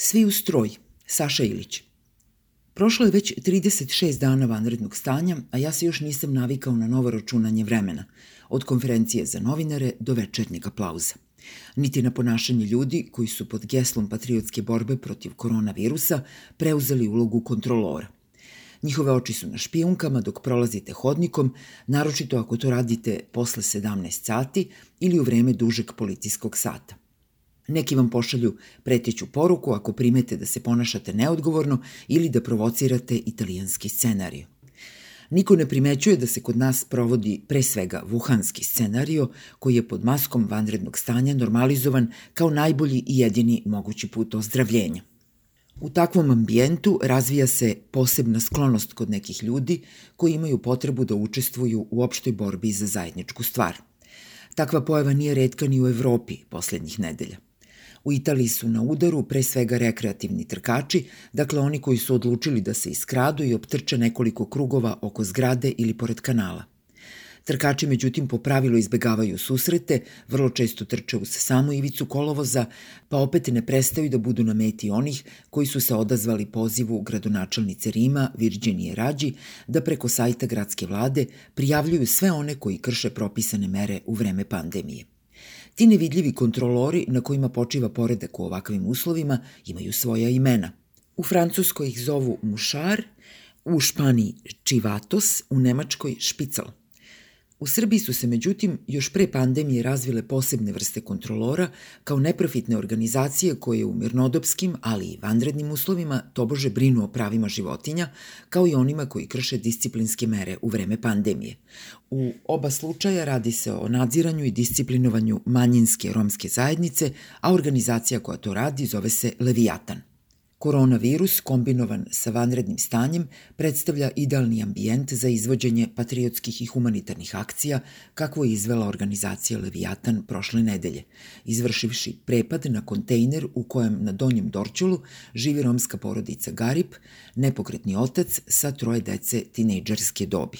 Svi u stroj, Saša Ilić. Prošlo je već 36 dana vanrednog stanja, a ja se još nisam navikao na novo računanje vremena, od konferencije za novinare do večernjeg aplauza. Niti na ponašanje ljudi koji su pod geslom patriotske borbe protiv koronavirusa preuzeli ulogu kontrolora. Njihove oči su na špijunkama dok prolazite hodnikom, naročito ako to radite posle 17 sati ili u vreme dužeg policijskog sata. Neki vam pošalju preteću poruku ako primete da se ponašate neodgovorno ili da provocirate italijanski scenariju. Niko ne primećuje da se kod nas provodi pre svega vuhanski scenario koji je pod maskom vanrednog stanja normalizovan kao najbolji i jedini mogući put ozdravljenja. U takvom ambijentu razvija se posebna sklonost kod nekih ljudi koji imaju potrebu da učestvuju u opštoj borbi za zajedničku stvar. Takva pojava nije redka ni u Evropi poslednjih nedelja. U Italiji su na udaru pre svega rekreativni trkači, dakle oni koji su odlučili da se iskradu i optrče nekoliko krugova oko zgrade ili pored kanala. Trkači međutim po pravilu izbegavaju susrete, vrlo često trče uz samu ivicu kolovoza, pa opet ne prestaju da budu na meti onih koji su se odazvali pozivu gradonačelnice Rima Virginije Rađi da preko sajta gradske vlade prijavljuju sve one koji krše propisane mere u vreme pandemije. Ti nevidljivi kontrolori na kojima počiva poredak u ovakvim uslovima imaju svoja imena. U Francuskoj ih zovu mušar, u Španiji čivatos, u Nemačkoj špical – U Srbiji su se međutim još pre pandemije razvile posebne vrste kontrolora kao neprofitne organizacije koje u mirnodopskim, ali i vanrednim uslovima tobože brinu o pravima životinja, kao i onima koji krše disciplinske mere u vreme pandemije. U oba slučaja radi se o nadziranju i disciplinovanju manjinske romske zajednice, a organizacija koja to radi zove se Leviatan. Koronavirus kombinovan sa vanrednim stanjem predstavlja idealni ambijent za izvođenje patriotskih i humanitarnih akcija kakvo je izvela organizacija Leviatan prošle nedelje, izvršivši prepad na kontejner u kojem na Donjem Dorčulu živi romska porodica Garip, nepokretni otac sa troje dece tinejdžerske dobi.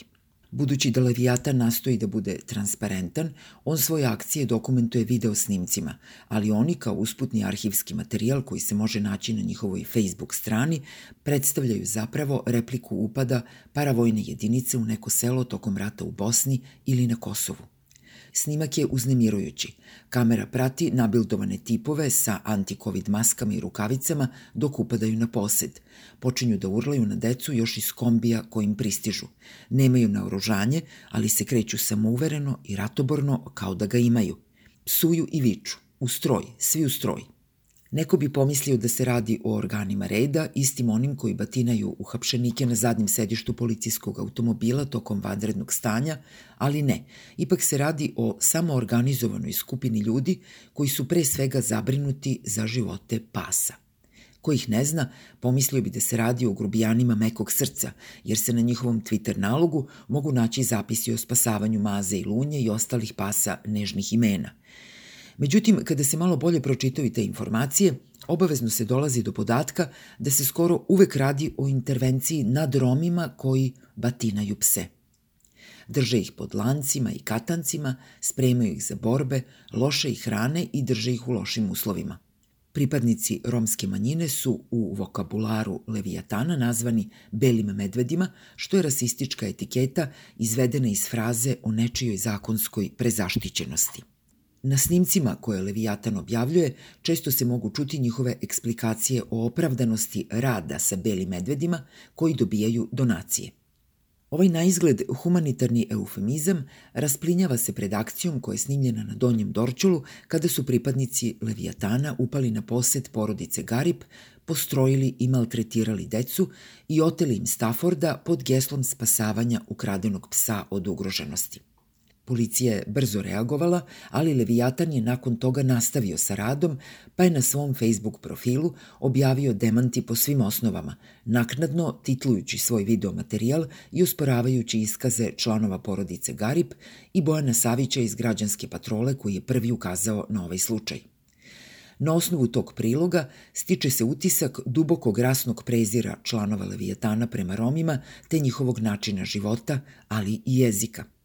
Budući da Leviatan nastoji da bude transparentan, on svoje akcije dokumentuje video snimcima, ali oni kao usputni arhivski materijal koji se može naći na njihovoj Facebook strani predstavljaju zapravo repliku upada paravojne jedinice u neko selo tokom rata u Bosni ili na Kosovu. Snimak je uznemirujući. Kamera prati nabildovane tipove sa anti-covid maskama i rukavicama dok upadaju na posed. Počinju da urlaju na decu još iz kombija kojim pristižu. Nemaju naoružanje, ali se kreću samouvereno i ratoborno kao da ga imaju. Psuju i viču. U stroj, svi u stroj. Neko bi pomislio da se radi o organima reda, istim onim koji batinaju uhapšenike na zadnjem sedištu policijskog automobila tokom vanrednog stanja, ali ne. Ipak se radi o samoorganizovanoj skupini ljudi koji su pre svega zabrinuti za živote pasa. Ko ih ne zna, pomislio bi da se radi o grubijanima mekog srca, jer se na njihovom Twitter nalogu mogu naći zapisi o spasavanju maze i lunje i ostalih pasa nežnih imena – Međutim, kada se malo bolje pročitaju te informacije, obavezno se dolazi do podatka da se skoro uvek radi o intervenciji nad Romima koji batinaju pse. Drže ih pod lancima i katancima, spremaju ih za borbe, loše ih hrane i drže ih u lošim uslovima. Pripadnici romske manjine su u vokabularu Leviatana nazvani belim medvedima, što je rasistička etiketa izvedena iz fraze o nečijoj zakonskoj prezaštićenosti. Na snimcima koje Leviatan objavljuje često se mogu čuti njihove eksplikacije o opravdanosti rada sa belim medvedima koji dobijaju donacije. Ovaj na izgled humanitarni eufemizam rasplinjava se pred akcijom koja je snimljena na Donjem Dorčulu kada su pripadnici Leviatana upali na posed porodice Garip, postrojili i maltretirali decu i oteli im Stafforda pod geslom spasavanja ukradenog psa od ugroženosti. Policija je brzo reagovala, ali Leviatan je nakon toga nastavio sa radom, pa je na svom Facebook profilu objavio demanti po svim osnovama, naknadno titlujući svoj video materijal i usporavajući iskaze članova porodice Garip i Bojana Savića iz građanske patrole koji je prvi ukazao na ovaj slučaj. Na osnovu tog priloga stiče se utisak dubokog rasnog prezira članova Leviatana prema Romima te njihovog načina života, ali i jezika –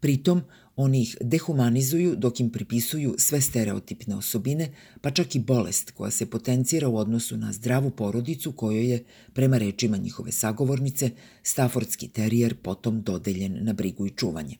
Pritom, Oni ih dehumanizuju dok im pripisuju sve stereotipne osobine, pa čak i bolest koja se potencira u odnosu na zdravu porodicu kojoj je, prema rečima njihove sagovornice, Staffordski terijer potom dodeljen na brigu i čuvanje.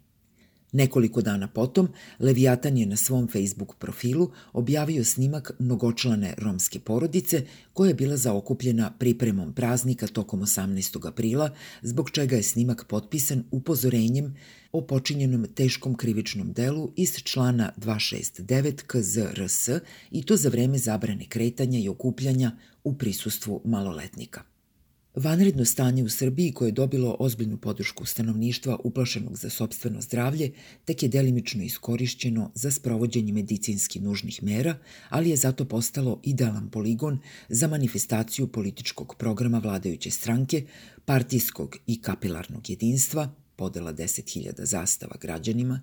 Nekoliko dana potom, Leviatan je na svom Facebook profilu objavio snimak mnogočlane romske porodice koja je bila zaokupljena pripremom praznika tokom 18. aprila, zbog čega je snimak potpisan upozorenjem o počinjenom teškom krivičnom delu iz člana 269 KZRS i to za vreme zabrane kretanja i okupljanja u prisustvu maloletnika. Vanredno stanje u Srbiji koje je dobilo ozbiljnu podršku stanovništva uplašenog za sobstveno zdravlje, tek je delimično iskorišćeno za sprovođenje medicinski nužnih mera, ali je zato postalo idealan poligon za manifestaciju političkog programa vladajuće stranke, partijskog i kapilarnog jedinstva, podela 10.000 zastava građanima,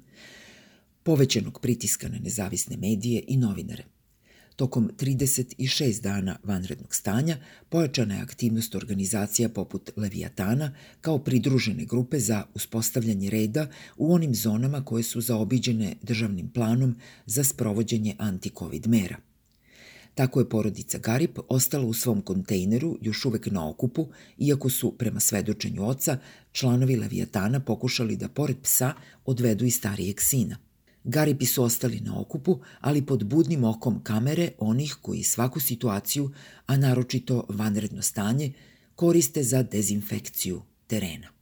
povećenog pritiska na nezavisne medije i novinare. Tokom 36 dana vanrednog stanja pojačana je aktivnost organizacija poput Leviatana kao pridružene grupe za uspostavljanje reda u onim zonama koje su zaobiđene državnim planom za sprovođenje anti-covid mera. Tako je porodica Garip ostala u svom kontejneru još uvek na okupu, iako su, prema svedočenju oca, članovi Leviatana pokušali da pored psa odvedu i starijeg sina. Garipi su ostali na okupu, ali pod budnim okom kamere onih koji svaku situaciju, a naročito vanredno stanje, koriste za dezinfekciju terena.